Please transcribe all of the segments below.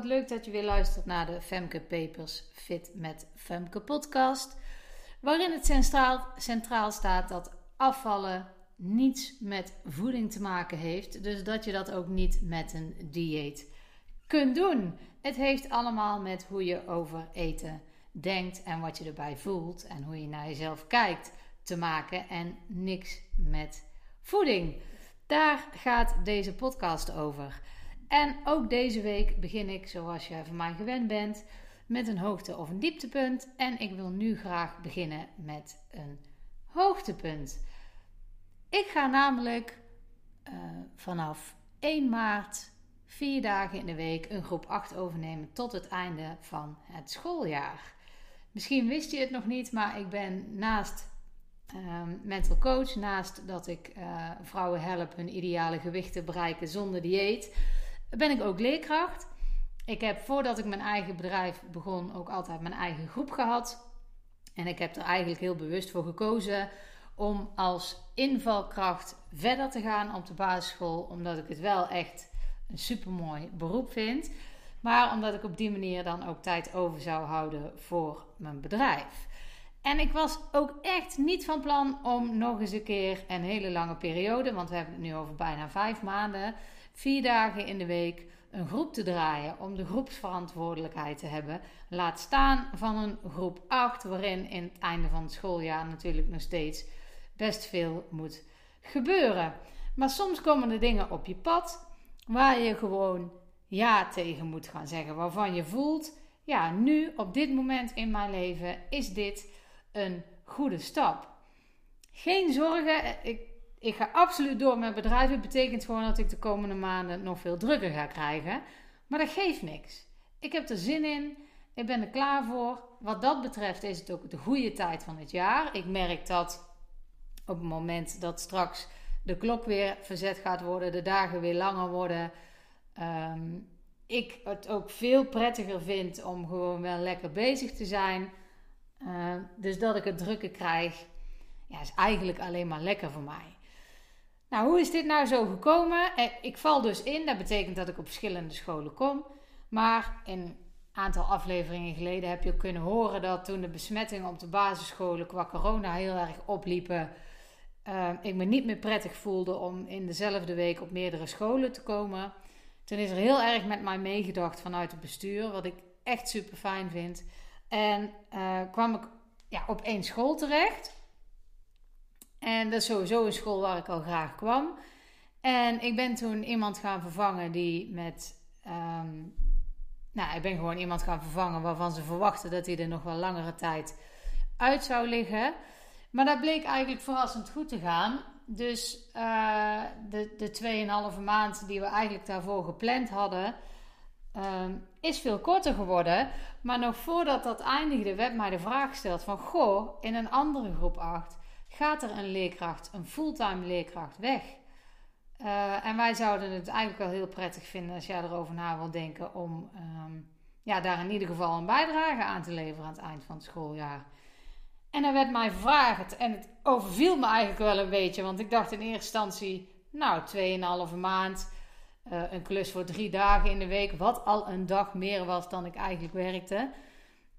Wat leuk dat je weer luistert naar de Femke Papers Fit met Femke podcast. Waarin het centraal, centraal staat dat afvallen niets met voeding te maken heeft. Dus dat je dat ook niet met een dieet kunt doen. Het heeft allemaal met hoe je over eten denkt en wat je erbij voelt en hoe je naar jezelf kijkt te maken en niks met voeding. Daar gaat deze podcast over. En ook deze week begin ik, zoals je van mij gewend bent, met een hoogte- of een dieptepunt. En ik wil nu graag beginnen met een hoogtepunt. Ik ga namelijk uh, vanaf 1 maart, vier dagen in de week, een groep 8 overnemen tot het einde van het schooljaar. Misschien wist je het nog niet, maar ik ben naast um, mental coach, naast dat ik uh, vrouwen help hun ideale gewicht te bereiken zonder dieet ben ik ook leerkracht. Ik heb voordat ik mijn eigen bedrijf begon ook altijd mijn eigen groep gehad. En ik heb er eigenlijk heel bewust voor gekozen om als invalkracht verder te gaan op de basisschool. Omdat ik het wel echt een supermooi beroep vind. Maar omdat ik op die manier dan ook tijd over zou houden voor mijn bedrijf. En ik was ook echt niet van plan om nog eens een keer een hele lange periode, want we hebben het nu over bijna vijf maanden, vier dagen in de week een groep te draaien om de groepsverantwoordelijkheid te hebben. Laat staan van een groep 8, waarin in het einde van het schooljaar natuurlijk nog steeds best veel moet gebeuren. Maar soms komen er dingen op je pad waar je gewoon ja tegen moet gaan zeggen. Waarvan je voelt, ja, nu op dit moment in mijn leven is dit een goede stap. Geen zorgen, ik ik ga absoluut door met bedrijven. Het betekent gewoon dat ik de komende maanden nog veel drukker ga krijgen. Maar dat geeft niks. Ik heb er zin in. Ik ben er klaar voor. Wat dat betreft is het ook de goede tijd van het jaar. Ik merk dat op het moment dat straks de klok weer verzet gaat worden, de dagen weer langer worden. Ehm, ik het ook veel prettiger vind om gewoon wel lekker bezig te zijn. Uh, dus dat ik het drukker krijg, ja, is eigenlijk alleen maar lekker voor mij. Nou, hoe is dit nou zo gekomen? Eh, ik val dus in, dat betekent dat ik op verschillende scholen kom. Maar in een aantal afleveringen geleden heb je kunnen horen dat toen de besmettingen op de basisscholen qua corona heel erg opliepen, uh, ik me niet meer prettig voelde om in dezelfde week op meerdere scholen te komen. Toen is er heel erg met mij meegedacht vanuit het bestuur, wat ik echt super fijn vind. En uh, kwam ik ja, op één school terecht. En dat is sowieso een school waar ik al graag kwam. En ik ben toen iemand gaan vervangen die met. Um, nou, ik ben gewoon iemand gaan vervangen waarvan ze verwachten dat hij er nog wel langere tijd uit zou liggen. Maar dat bleek eigenlijk verrassend goed te gaan. Dus uh, de, de 2,5 maand die we eigenlijk daarvoor gepland hadden, uh, is veel korter geworden. Maar nog voordat dat eindigde, werd mij de vraag gesteld: van goh, in een andere groep 8 gaat er een leerkracht, een fulltime leerkracht weg. Uh, en wij zouden het eigenlijk wel heel prettig vinden als jij erover na wilt denken om um, ja, daar in ieder geval een bijdrage aan te leveren aan het eind van het schooljaar. En dan werd mij gevraagd en het overviel me eigenlijk wel een beetje, want ik dacht in eerste instantie, nou, 2,5 maand, uh, een klus voor drie dagen in de week, wat al een dag meer was dan ik eigenlijk werkte.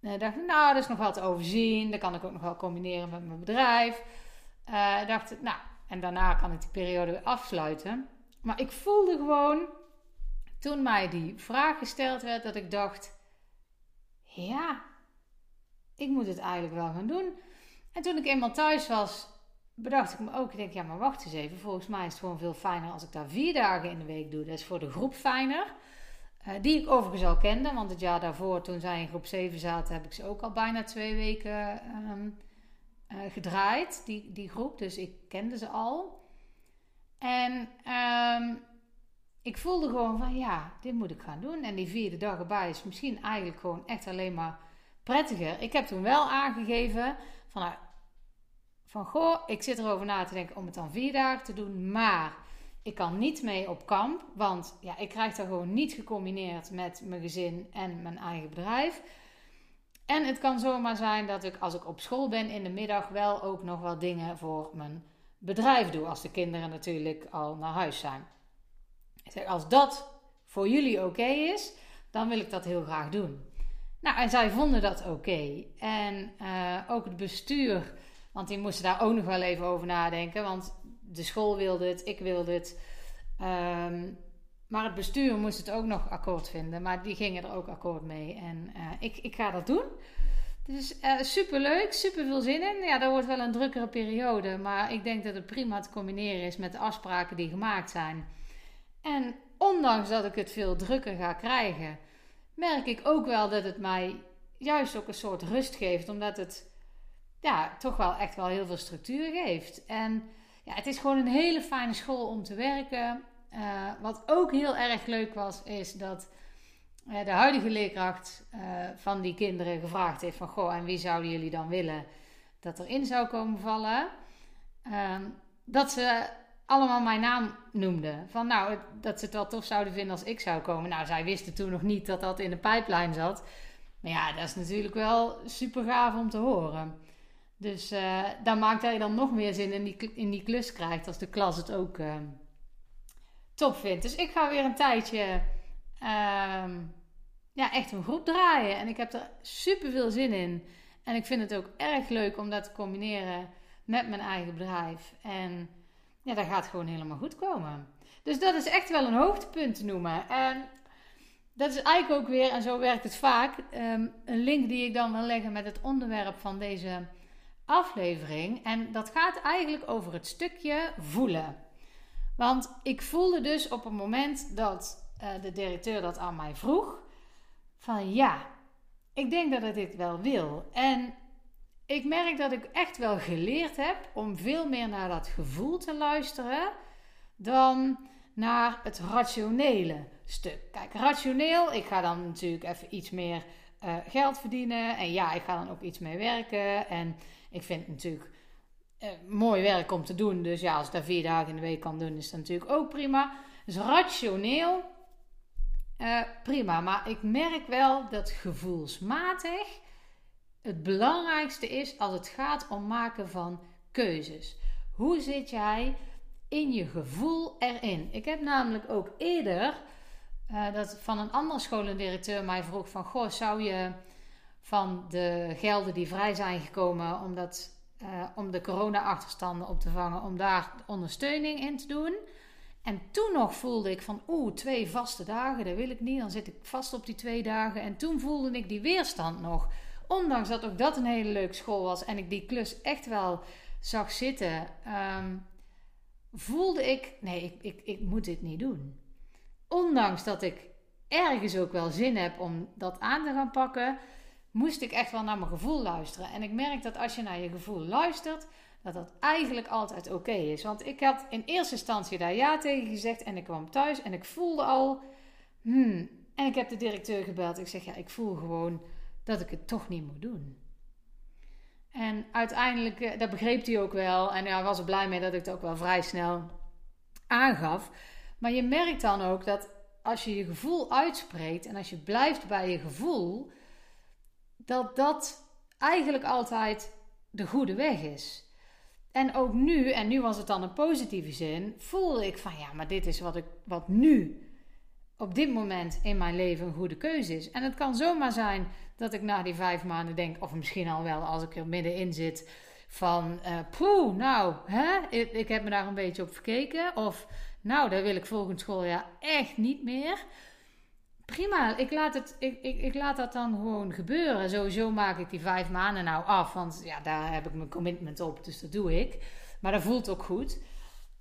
En ik dacht, nou, dat is nog wel te overzien, dat kan ik ook nog wel combineren met mijn bedrijf. Uh, dacht, nou, en daarna kan ik die periode weer afsluiten. Maar ik voelde gewoon, toen mij die vraag gesteld werd, dat ik dacht: ja, ik moet het eigenlijk wel gaan doen. En toen ik eenmaal thuis was, bedacht ik me ook: ik denk, ja, maar wacht eens even. Volgens mij is het gewoon veel fijner als ik daar vier dagen in de week doe. Dat is voor de groep fijner. Uh, die ik overigens al kende, want het jaar daarvoor, toen zij in groep 7 zaten, heb ik ze ook al bijna twee weken um, uh, gedraaid, die, die groep. Dus ik kende ze al. En um, ik voelde gewoon van ja, dit moet ik gaan doen. En die vierde dag erbij is misschien eigenlijk gewoon echt alleen maar prettiger. Ik heb toen wel aangegeven van, nou, van goh, ik zit erover na te denken om het dan vier dagen te doen. Maar ik kan niet mee op kamp, want ja, ik krijg dat gewoon niet gecombineerd met mijn gezin en mijn eigen bedrijf. En het kan zomaar zijn dat ik als ik op school ben in de middag wel ook nog wat dingen voor mijn bedrijf doe. Als de kinderen natuurlijk al naar huis zijn. Ik zeg, als dat voor jullie oké is, dan wil ik dat heel graag doen. Nou, en zij vonden dat oké. En uh, ook het bestuur, want die moesten daar ook nog wel even over nadenken. Want de school wilde het, ik wilde het. Um, maar het bestuur moest het ook nog akkoord vinden. Maar die gingen er ook akkoord mee. En uh, ik, ik ga dat doen. Dus uh, super leuk, super veel zin in. Ja, dat wordt wel een drukkere periode. Maar ik denk dat het prima te combineren is met de afspraken die gemaakt zijn. En ondanks dat ik het veel drukker ga krijgen, merk ik ook wel dat het mij juist ook een soort rust geeft. Omdat het ja, toch wel echt wel heel veel structuur geeft. En ja, het is gewoon een hele fijne school om te werken. Uh, wat ook heel erg leuk was, is dat uh, de huidige leerkracht uh, van die kinderen gevraagd heeft van... Goh, en wie zouden jullie dan willen dat erin zou komen vallen? Ehm, dat ze allemaal mijn naam noemden. Van nou, dat ze het wel tof zouden vinden als ik zou komen. Nou, zij wisten toen nog niet dat dat in de pijplijn zat. Maar ja, dat is natuurlijk wel super gaaf om te horen. Dus uh, dan maakt hij dan nog meer zin in die, in die klus krijgt als de klas het ook uh, top vindt. Dus ik ga weer een tijdje uh, ja, echt een groep draaien. En ik heb er super veel zin in. En ik vind het ook erg leuk om dat te combineren met mijn eigen bedrijf. En ja, dat gaat gewoon helemaal goed komen. Dus dat is echt wel een hoogtepunt te noemen. En dat is eigenlijk ook weer, en zo werkt het vaak, um, een link die ik dan wil leggen met het onderwerp van deze aflevering. En dat gaat eigenlijk over het stukje voelen. Want ik voelde dus op het moment dat uh, de directeur dat aan mij vroeg, van ja, ik denk dat ik dit wel wil. En ik merk dat ik echt wel geleerd heb om veel meer naar dat gevoel te luisteren dan naar het rationele stuk. Kijk, rationeel, ik ga dan natuurlijk even iets meer uh, geld verdienen. En ja, ik ga dan ook iets mee werken. En ik vind natuurlijk uh, mooi werk om te doen. Dus ja, als ik dat vier dagen in de week kan doen, is dat natuurlijk ook prima. Dus rationeel, uh, prima. Maar ik merk wel dat gevoelsmatig het belangrijkste is als het gaat om maken van keuzes. Hoe zit jij in je gevoel erin? Ik heb namelijk ook eerder uh, dat van een andere scholendirecteur mij vroeg van... Goh, zou je van de gelden die vrij zijn gekomen omdat, uh, om de corona-achterstanden op te vangen... om daar ondersteuning in te doen... En toen nog voelde ik van, oeh, twee vaste dagen, dat wil ik niet. Dan zit ik vast op die twee dagen. En toen voelde ik die weerstand nog ondanks dat ook dat een hele leuke school was en ik die klus echt wel zag zitten, um, voelde ik: nee, ik, ik moet dit niet doen. Ondanks dat ik ergens ook wel zin heb om dat aan te gaan pakken, moest ik echt wel naar mijn gevoel luisteren. En ik merk dat als je naar je gevoel luistert, dat dat eigenlijk altijd oké is. Want ik had in eerste instantie daar ja tegen gezegd en ik kwam thuis en ik voelde al, hmm. En ik heb de directeur gebeld. Ik zeg ja, ik voel gewoon dat ik het toch niet moet doen. En uiteindelijk, eh, dat begreep hij ook wel. En hij was er blij mee dat ik het ook wel vrij snel aangaf. Maar je merkt dan ook dat als je je gevoel uitspreekt en als je blijft bij je gevoel, dat dat eigenlijk altijd de goede weg is. En ook nu, en nu was het dan een positieve zin, voelde ik van ja, maar dit is wat, ik, wat nu op dit moment in mijn leven een goede keuze is. En het kan zomaar zijn dat ik na die vijf maanden denk, of misschien al wel als ik er middenin zit, van uh, poeh, nou, hè, ik, ik, heb me daar een beetje op verkeken. Of nou, daar wil ik volgend schooljaar echt niet meer. Prima, ik laat, het, ik, ik, ik laat dat dan gewoon gebeuren. Sowieso maak ik die vijf maanden nou af, want ja, daar heb ik mijn commitment op, dus dat doe ik. Maar dat voelt ook goed.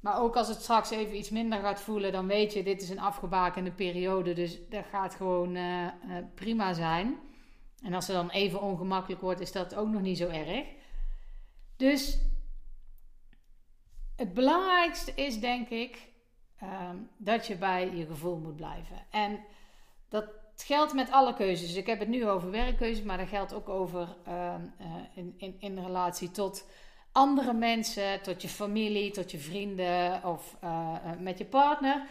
Maar ook als het straks even iets minder gaat voelen, dan weet je, dit is een afgebakende periode. Dus dat gaat gewoon uh, uh, prima zijn. En als het dan even ongemakkelijk wordt, is dat ook nog niet zo erg. Dus het belangrijkste is, denk ik, um, dat je bij je gevoel moet blijven. En dat geldt met alle keuzes. Ik heb het nu over werkkeuzes, maar dat geldt ook over uh, in, in, in relatie tot andere mensen, tot je familie, tot je vrienden of uh, met je partner.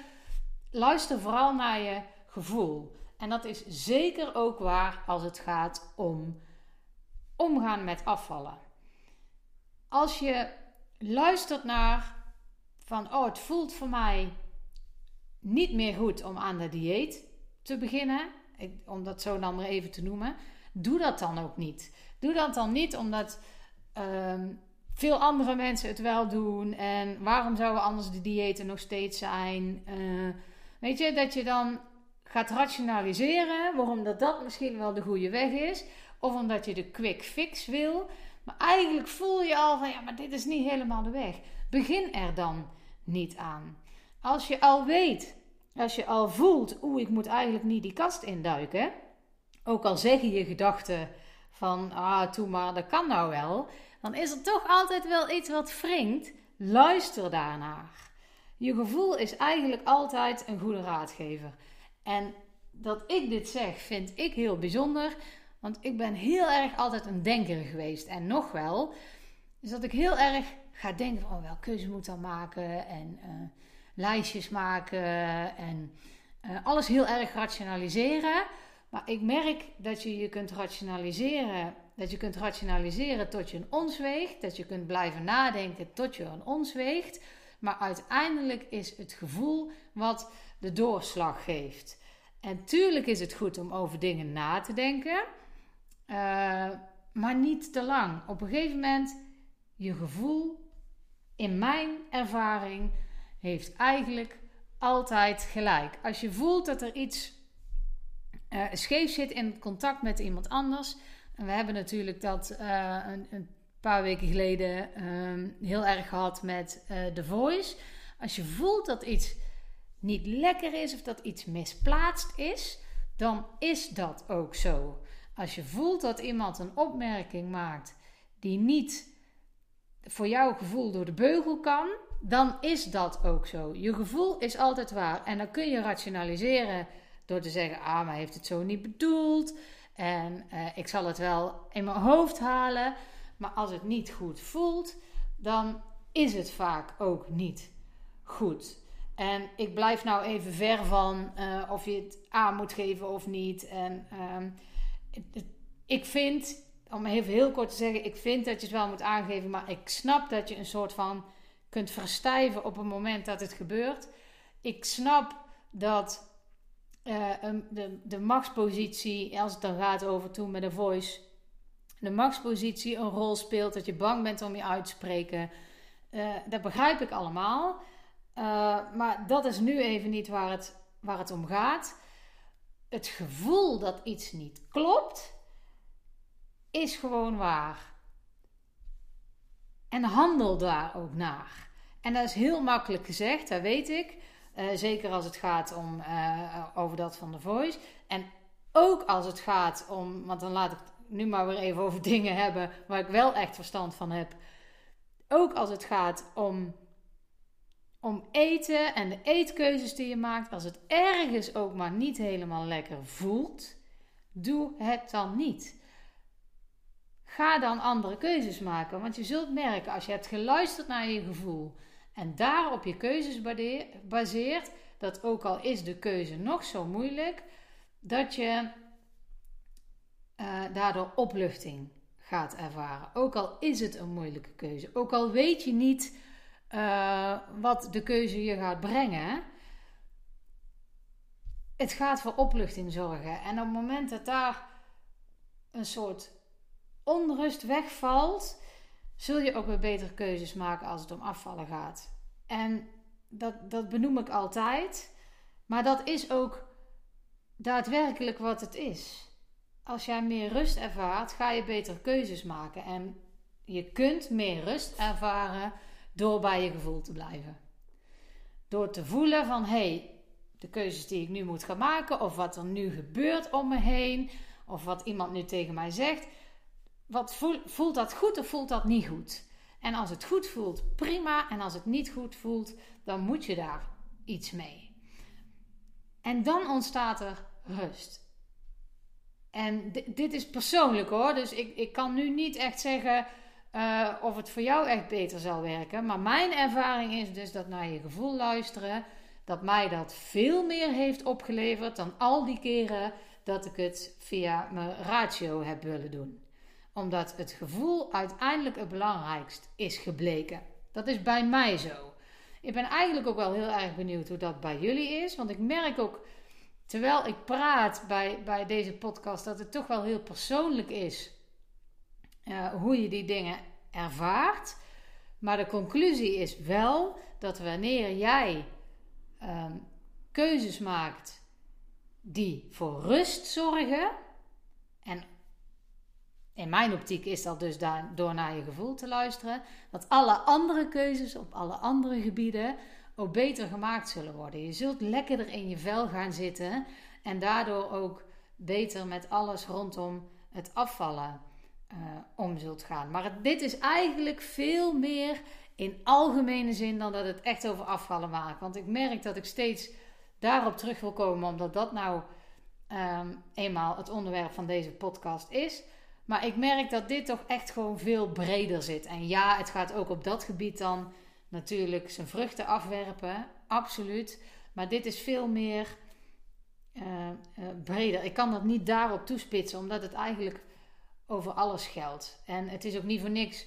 Luister vooral naar je gevoel. En dat is zeker ook waar als het gaat om omgaan met afvallen. Als je luistert naar van oh, het voelt voor mij niet meer goed om aan de dieet te beginnen. om dat zo dan maar even te noemen, doe dat dan ook niet. Doe dat dan niet omdat ehm, veel andere mensen het wel doen en waarom zouden anders de diëten nog steeds zijn? Eh, weet je, dat je dan gaat rationaliseren waarom dat, dat misschien wel de goede weg is, of omdat je de quick fix wil. Maar eigenlijk voel je al van ja, maar dit is niet helemaal de weg. Begin er dan niet aan. Als je al weet, als je al voelt, oeh, ik moet eigenlijk niet die kast induiken. Ook al zeggen je gedachten van, ah, toe maar, dat kan nou wel. Dan is er toch altijd wel iets wat wringt. Luister daarnaar. Je gevoel is eigenlijk altijd een goede raadgever. En dat ik dit zeg, vind ik heel bijzonder. Want ik ben heel erg altijd een denker geweest. En nog wel. Dus dat ik heel erg ga denken van, oh, welke keuze moet ik dan maken? En uh, lijstjes maken. En uh, alles heel erg rationaliseren. Maar ik merk dat je je kunt rationaliseren. Dat je kunt rationaliseren tot je een ons weegt. Dat je kunt blijven nadenken tot je een ons weegt. Maar uiteindelijk is het gevoel wat de doorslag geeft. En tuurlijk is het goed om over dingen na te denken. Uh, maar niet te lang. Op een gegeven moment, je gevoel, in mijn ervaring, heeft eigenlijk altijd gelijk. Als je voelt dat er iets uh, scheef zit in contact met iemand anders. En we hebben natuurlijk dat uh, een, een, paar weken geleden um, heel erg gehad met uh, The Voice. Als je voelt dat iets niet lekker is of dat iets misplaatst is, dan is dat ook zo. Als je voelt dat iemand een opmerking maakt die niet voor jouw gevoel door de beugel kan, dan is dat ook zo. Je gevoel is altijd waar. En dan kun je rationaliseren door te zeggen: Ah, maar heeft het zo niet bedoeld. En uh, ik zal het wel in mijn hoofd halen. Maar als het niet goed voelt, dan is het vaak ook niet goed. En ik blijf nou even ver van uh, of je het aan moet geven of niet. En uh, ik vind, om even heel kort te zeggen, ik vind dat je het wel moet aangeven, maar ik snap dat je een soort van kunt verstijven op het moment dat het gebeurt. Ik snap dat uh, de, de machtspositie, als het dan gaat over toen met de voice, de machtspositie een rol speelt, dat je bang bent om je uit te spreken. Uh, dat begrijp ik allemaal. Uh, maar dat is nu even niet waar het, waar het om gaat. Het gevoel dat iets niet klopt, is gewoon waar. En handel daar ook naar. En dat is heel makkelijk gezegd, dat weet ik. Uh, zeker als het gaat om uh, over dat van de voice. En ook als het gaat om, want dan laat ik nu maar weer even over dingen hebben waar ik wel echt verstand van heb. Ook als het gaat om, om eten en de eetkeuzes die je maakt. Als het ergens ook maar niet helemaal lekker voelt, doe het dan niet. Ga dan andere keuzes maken. Want je zult merken, als je hebt geluisterd naar je gevoel en daarop je keuzes baseert, dat ook al is de keuze nog zo moeilijk, dat je uh, daardoor opluchting gaat ervaren. Ook al is het een moeilijke keuze. Ook al weet je niet uh, wat de keuze je gaat brengen. Het gaat voor opluchting zorgen. En op het moment dat daar een soort onrust wegvalt, zul je ook weer betere keuzes maken als het om afvallen gaat. En dat, dat benoem ik altijd. Maar dat is ook daadwerkelijk wat het is. Als jij meer rust ervaart, ga je betere keuzes maken. En je kunt meer rust ervaren door bij je gevoel te blijven. Door te voelen van hé, hey, de keuzes die ik nu moet gaan maken, of wat er nu gebeurt om me heen, of wat iemand nu tegen mij zegt wat voelt dat goed of voelt dat niet goed? En als het goed voelt, prima. En als het niet goed voelt, dan moet je daar iets mee. En dan ontstaat er rust. En dit is persoonlijk hoor. Dus ik, ik kan nu niet echt zeggen uh, of het voor jou echt beter zal werken. Maar mijn ervaring is dus dat naar je gevoel luisteren. Dat mij dat veel meer heeft opgeleverd dan al die keren dat ik het via mijn ratio heb willen doen omdat het gevoel uiteindelijk het belangrijkst is gebleken. Dat is bij mij zo. Ik ben eigenlijk ook wel heel erg benieuwd hoe dat bij jullie is. Want ik merk ook terwijl ik praat bij, bij deze podcast, dat het toch wel heel persoonlijk is uh, hoe je die dingen ervaart. Maar de conclusie is wel dat wanneer jij um, keuzes maakt die voor rust zorgen. En in mijn optiek is dat dus door naar je gevoel te luisteren. Dat alle andere keuzes op alle andere gebieden ook beter gemaakt zullen worden. Je zult lekkerder in je vel gaan zitten en daardoor ook beter met alles rondom het afvallen uh, om zult gaan. Maar dit is eigenlijk veel meer in algemene zin dan dat het echt over afvallen maakt. Want ik merk dat ik steeds daarop terug wil komen, omdat dat nou um, eenmaal het onderwerp van deze podcast is. Maar ik merk dat dit toch echt gewoon veel breder zit. En ja, het gaat ook op dat gebied dan natuurlijk zijn vruchten afwerpen. Absoluut. Maar dit is veel meer uh, uh, breder. Ik kan dat niet daarop toespitsen, omdat het eigenlijk over alles geldt. En het is ook niet voor niks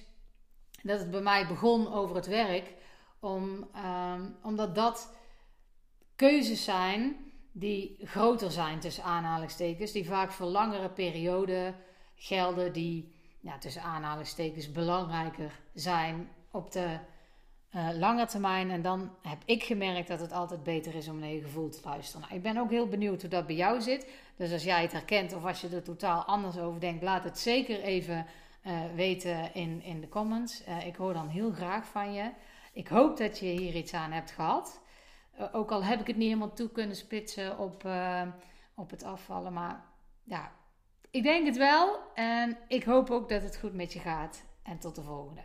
dat het bij mij begon over het werk. Om, um, omdat dat keuzes zijn die groter zijn tussen aanhalingstekens. Die vaak voor langere perioden gelden. Die ja, tussen aanhalingstekens belangrijker zijn op de uh, lange termijn. En dan heb ik gemerkt dat het altijd beter is om naar je gevoel te luisteren. Nou, ik ben ook heel benieuwd hoe dat bij jou zit. Dus als jij het herkent of als je er totaal anders over denkt, laat het zeker even uh, weten in, in de comments. Uh, ik hoor dan heel graag van je. Ik hoop dat je hier iets aan hebt gehad. ook al heb ik het niet helemaal toe kunnen spitsen op, op het afvallen. Maar ja, ik denk het wel. En ik hoop ook dat het goed met je gaat. En tot de volgende.